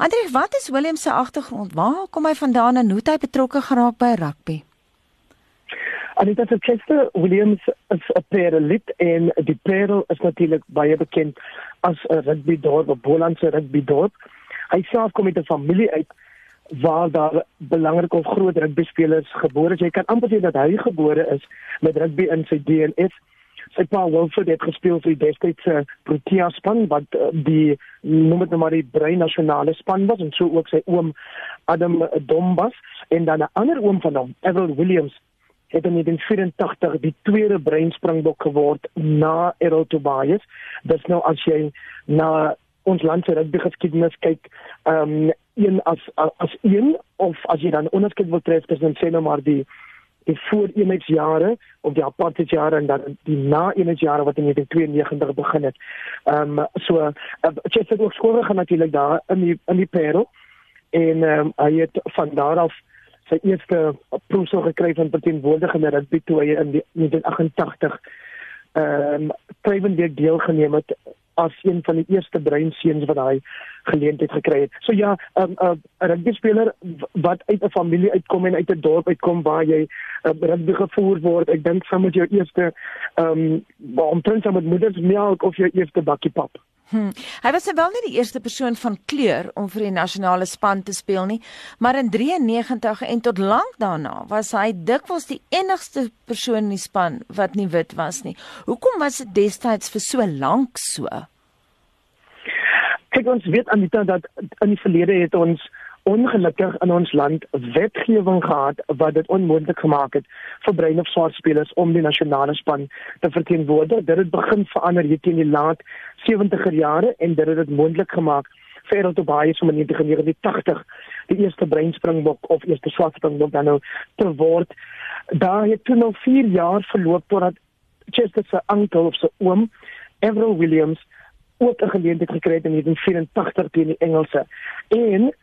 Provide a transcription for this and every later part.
Andre, wat is Willem se agtergrond? Waar kom hy vandaan en hoe het hy betrokke geraak by rugby? Anita Chester Williams is 'n Parelid en die Parel is natuurlik baie bekend as 'n rugbydorp, 'n Bolandse rugbydorp. Hy self kom uit 'n familie uit waar daar belangrike groot rugby spelers gebore is. Jy kan amper sê dat hy gebore is met rugby in sy DNA. Sy pa Wilfred het gespeel vir die destydse Protea span wat uh, die noem dit nou maar die brein nasionale span was en so ook sy oom Adam Dombas en dan 'n ander oom van hom, Everett Williams het in 1984 die tweede breinspringbok geword na Errol Tobias. Dis nou as jy na ons land se rugby geskiedenis kyk, ehm um, een as as een of as jy dan onderskeid wil tref tussen sê nou maar die die voor eenheidsjare of die apartheidjare en dan die na eenheidsjare wat in 1992 begin het. Ehm um, so uh, jy het ook skole gaan natuurlik daar in die in die Parel en ehm um, hy het van daar af sy eerste proefsel gekry van verteenwoordiging in rugby toe hy in 1988 ehm um, Trevendek deelgeneem het as een van die eerste breinseuns wat hy geleentheid gekry het. So ja, 'n um, 'n uh, rugby speler wat uit 'n familie uitkom en uit 'n dorp uitkom waar jy uh, rugby gevoer word. Ek dink saam met jou eerste ehm um, omtrent saam met moedersmelk of jou eerste bakkie pap. Hm. Hy was wel nie die eerste persoon van kleur om vir die nasionale span te speel nie, maar in 93 en tot lank daarna was hy dikwels die enigste persoon in die span wat nie wit was nie. Hoekom was dit destyds vir so lank so? Kyk ons weet Anita dat in die verlede het ons ongelukkig in ons land wetgewing gehad wat dit onmoontlik gemaak het vir brein of swart spelers om die nasionale span te verteenwoordig. Dit het begin verander hier teen die laat 70er jare en dit het dit moontlik gemaak vir te baie so in 1980 die eerste breinspringbok of eerste swart springbok dan nou te word. Daar het toe nog 4 jaar verloop totdat Chester se oom of se oom Everett Williams ook 'n geleentheid gekry het in 1984 teen die Engelse. En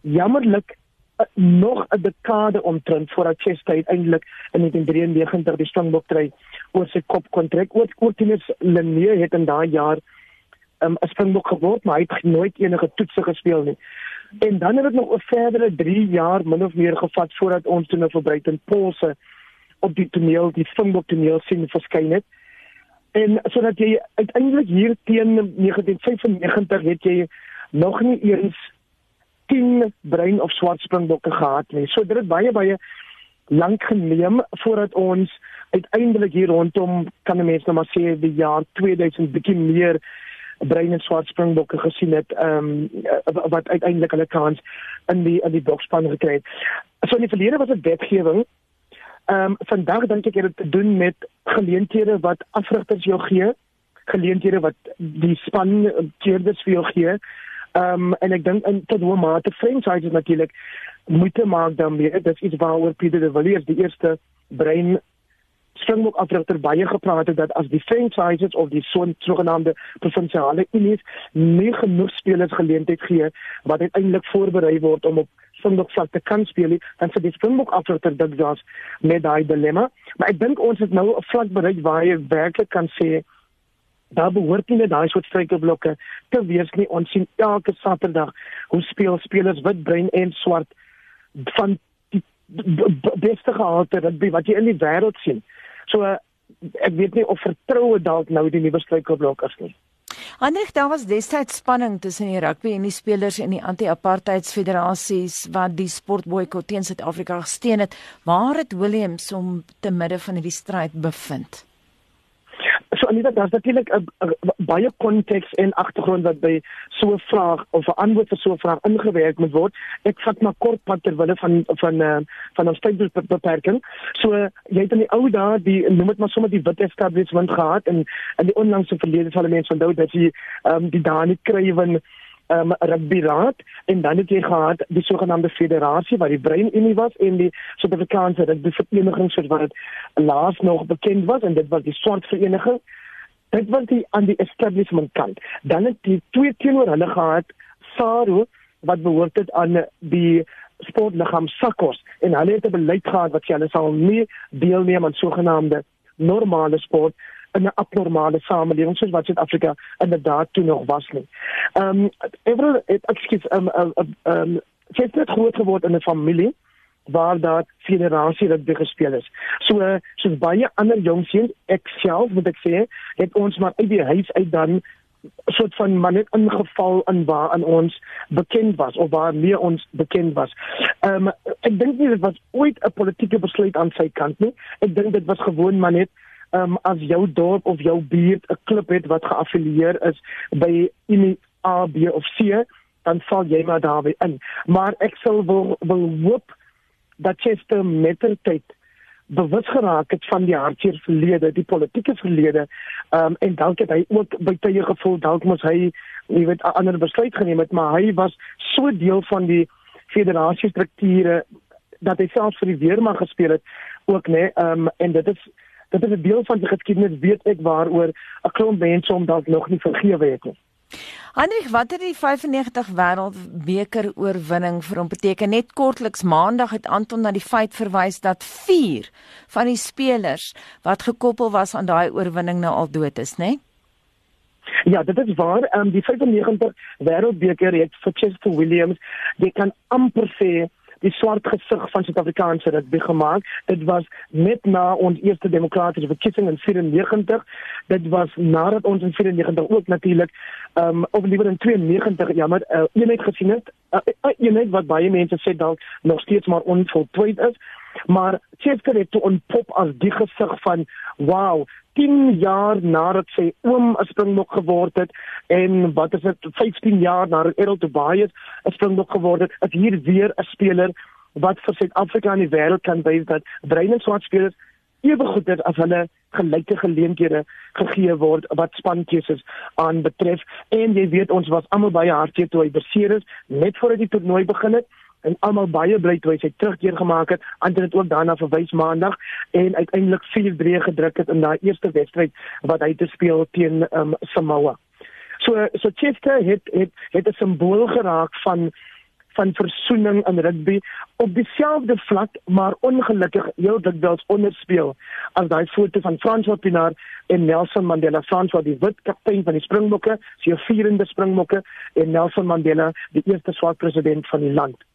jammerlik uh, nog 'n dekade omtrent voordat Chester uiteindelik in 1993 die Springbok trei oor sy kop kontrak. Oor Cortinus Lenier het in daai jaar um, 'n Springbok geword, maar hy het nooit enige toetse gespeel nie. En dan het dit nog 'n verdere 3 jaar min of meer gevat voordat ons toe nou vir Brighton Paulse op die toneel, die Springbok toneel sien verskyn het. En sodat jy uiteindelik hier teen 1995 het jy nog nie eens 10 bruin of swart springbokke gehad nie. So dit het baie baie lank geneem voordat ons uiteindelik hier rondom kan mense nou maar sê die jaar 2000 bietjie meer bruin en swart springbokke gesien het ehm um, wat uiteindelik hulle kans in die in die bokspan gekry het. So in die verlede was dit wetgewing. Ehm um, vandag dink ek het dit te doen met geleenthede wat afrigters jou gee, geleenthede wat die span keerders vir jou gee. Ehm um, en ek dink in tot hoe mate franchises natuurlik moet maak dan weer dis iets waaroor Pieter de Villiers die eerste brein Springbok afrigter baie gepraat het dat as die franchises of die so sogenaamde provinsiale unies nie genoeg spelers geleentheid gee wat uiteindelik voorberei word om op Springbok vlak te kan speel, dan vir die Springbok afrigter dit was met daai dilemma. Maar ek dink ons het nou 'n vlak bereik waar jy werklik kan sê daar behoort nie daai soort struikelblokke te wees nie. Ons sien elke Saterdag hoe speel spelers wit, bruin en swart van die beste gehalte wat jy in die wêreld sien. So ek weet nie of vertroue dalk nou die nuwe struikelblok is nie. Hendrik, daar was destyds spanning tussen die rugby en die spelers en die anti-apartheidsfederasies wat die sportboikot teen Suid-Afrika gesteun het. Waar het Williams om te midde van hierdie stryd bevind? So Anita, daar's natuurlik 'n baie konteks en agtergrond wat by so 'n vraag of 'n antwoord vir so 'n vraag ingewerk moet word. Ek vat maar kort pad ter wille van van uh, van ons tydbeperking. So jy het in die ou dae die noem dit maar sommer die wit establishment gehad en in die onlangse verlede sal mense onthou dat jy um, die Dani Kruiven um, rugby raad en dan het jy gehad die sogenaamde federasie wat die Brein Unie was en die Suid-Afrikaanse rugby vereniging soos wat dit laas nog bekend was en dit was die swart vereniging. Dit was die aan die establishment kant. Dan het die twee teenoor hulle gehad SARU wat behoort het aan die sportliggaam SACOS en hulle het 'n beleid gehad wat hulle sal nie deelneem aan sogenaamde normale sport in 'n abnormale samelewing soos wat Suid-Afrika inderdaad toe nog was nie. Ehm um, Everal ekskuus ehm ehm ehm sy het net groot geword in 'n familie waar daar federasie rugby gespeel is. So soos baie ander jong seuns, ek self moet ek sê, het ons maar uit die huis uit dan soort van man net ingeval in waar aan ons bekend was of waar meer ons bekend was. Ehm um, ek dink nie dit was ooit 'n politieke besluit aan sy kant nie. Ek dink dit was gewoon maar net um, as jou dorp of jou buurt 'n klub het wat geaffilieer is by in A B of C, dan val jy maar daarby in. Maar ek sal wil wil hoop dat Chester met die tyd bewus geraak het van die hartseer verlede, die politieke verlede. Ehm um, en dalk het hy ook by tye gevoel dalk moes hy jy weet 'n ander besluit geneem het, maar hy was so deel van die federasie strukture dat hy selfs vir die weermag gespeel het ook nê. Nee, ehm um, en dit is dit is 'n deel van die geskiedenis weet ek waaroor 'n klomp mense om dalk nog nie vergewe het nie. Hendrik, wat het die 95 wêreldbeker oorwinning vir hom beteken? Net kortliks Maandag het Anton na die feit verwys dat 4 van die spelers wat gekoppel was aan daai oorwinning nou al dood is, né? Nee? Ja, dit is waar. Ehm um, die 95 wêreldbeker het vir Chester Williams, jy kan amper sê die swart gesig van Suid-Afrikaanse rugby gemaak. Dit was net na ons eerste demokratiese verkiesing in 94. Dit was nadat ons in 94 ook natuurlik ehm um, of liewer in 92 jammer, uh, eenheid gesien het. 'n uh, uh, eenheid wat baie mense sê dalk nog steeds maar onvoltooid is. Maar Chester het toe ontpop as die gesig van wow, 10 jaar nadat sy oom 'n springbok geword het en wat is dit 15 jaar nadat Errol Tobias 'n springbok geword het, is hier weer 'n speler wat vir Suid-Afrika in die wêreld kan wys dat bruin en swart spelers ewe goed is as hulle gelyke geleenthede gegee word wat spankeuses aan betref. En jy weet ons was almal baie hartseer toe hy beseer is net voordat die toernooi begin het en almal baie bly toe hy sy terugkeer gemaak het. Ander het ook daarna verwys maandag en uiteindelik 4-3 gedruk het in daai eerste wedstryd wat hy te speel teen um, Samoa. So so Chester het het het 'n simbool geraak van van versoening in rugby op dieselfde vlak maar ongelukkig heel dikwels onderspeel as daai foto van François Pinaar en Nelson Mandela François die wit kaptein van die Springbokke, sy vierende Springbokke en Nelson Mandela die eerste swart president van die land.